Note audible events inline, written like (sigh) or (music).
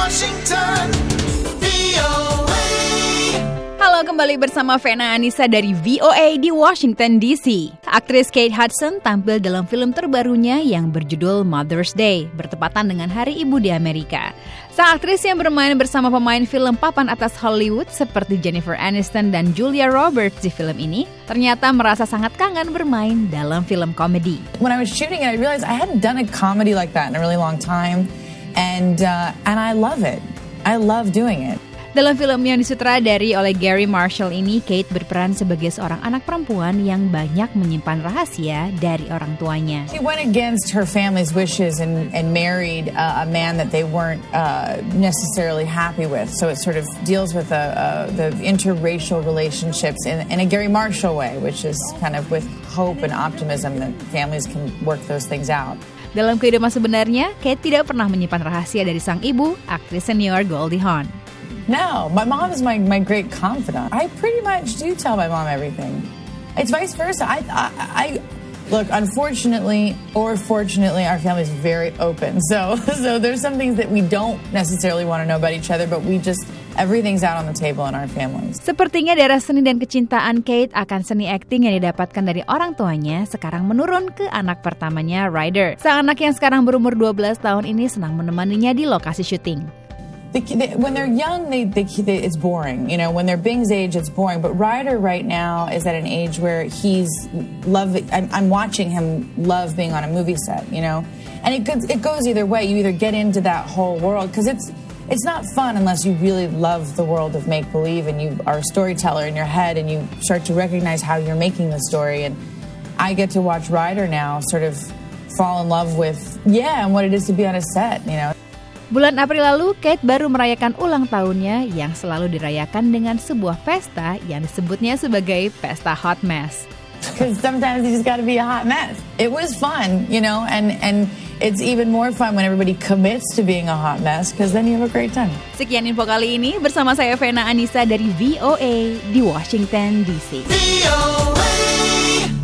Washington, VOA. Halo kembali bersama Vena Anissa dari VOA di Washington DC. Aktris Kate Hudson tampil dalam film terbarunya yang berjudul Mother's Day, bertepatan dengan Hari Ibu di Amerika. Sang aktris yang bermain bersama pemain film papan atas Hollywood seperti Jennifer Aniston dan Julia Roberts di film ini, ternyata merasa sangat kangen bermain dalam film komedi. when I was shooting it, I realized I hadn't done a comedy like that in a really long time, and uh, and I love it. I love doing it. Dalam film yang disutradari oleh Gary Marshall ini, Kate berperan sebagai seorang anak perempuan yang banyak menyimpan rahasia dari orang tuanya. She went against her family's wishes and, and married uh, a man that they weren't uh, necessarily happy with. So it sort of deals with uh, uh, the interracial relationships in, in a Gary Marshall way, which is kind of with hope and optimism that families can work those things out. Dalam kehidupan sebenarnya, Kate tidak pernah menyimpan rahasia dari sang ibu, aktris senior Goldie Hawn. No, my mom is my, my great confidant. I pretty much do tell my mom everything. It's vice versa. I, I, I look, unfortunately or fortunately, our family is very open. So, (laughs) so there's some things that we don't necessarily want to know about each other, but we just everything's out on the table in our families. Sepertinya darah seni dan kecintaan Kate akan seni akting yang didapatkan dari orang tuanya sekarang menurun ke anak pertamanya Ryder. Sang anak yang sekarang berumur 12 tahun ini senang menemaninya di lokasi syuting. When they're young, they, they, they, it's boring. You know, when they're Bing's age, it's boring. But Ryder right now is at an age where he's love. I'm, I'm watching him love being on a movie set. You know, and it goes, it goes either way. You either get into that whole world because it's it's not fun unless you really love the world of make believe and you are a storyteller in your head and you start to recognize how you're making the story. And I get to watch Ryder now sort of fall in love with yeah and what it is to be on a set. You know. Bulan April lalu, Kate baru merayakan ulang tahunnya yang selalu dirayakan dengan sebuah pesta yang disebutnya sebagai Pesta Hot Mess. because sometimes you just got to be a hot mess. It was fun, you know, and and it's even more fun when everybody commits to being a hot mess because then you have a great time. Sekian info kali ini bersama saya Vena Anissa dari VOA di Washington DC. VOA.